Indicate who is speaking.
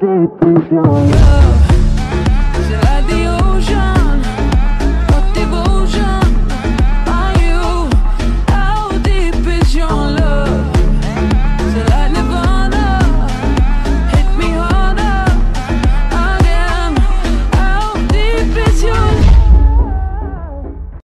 Speaker 1: deep, deep deep.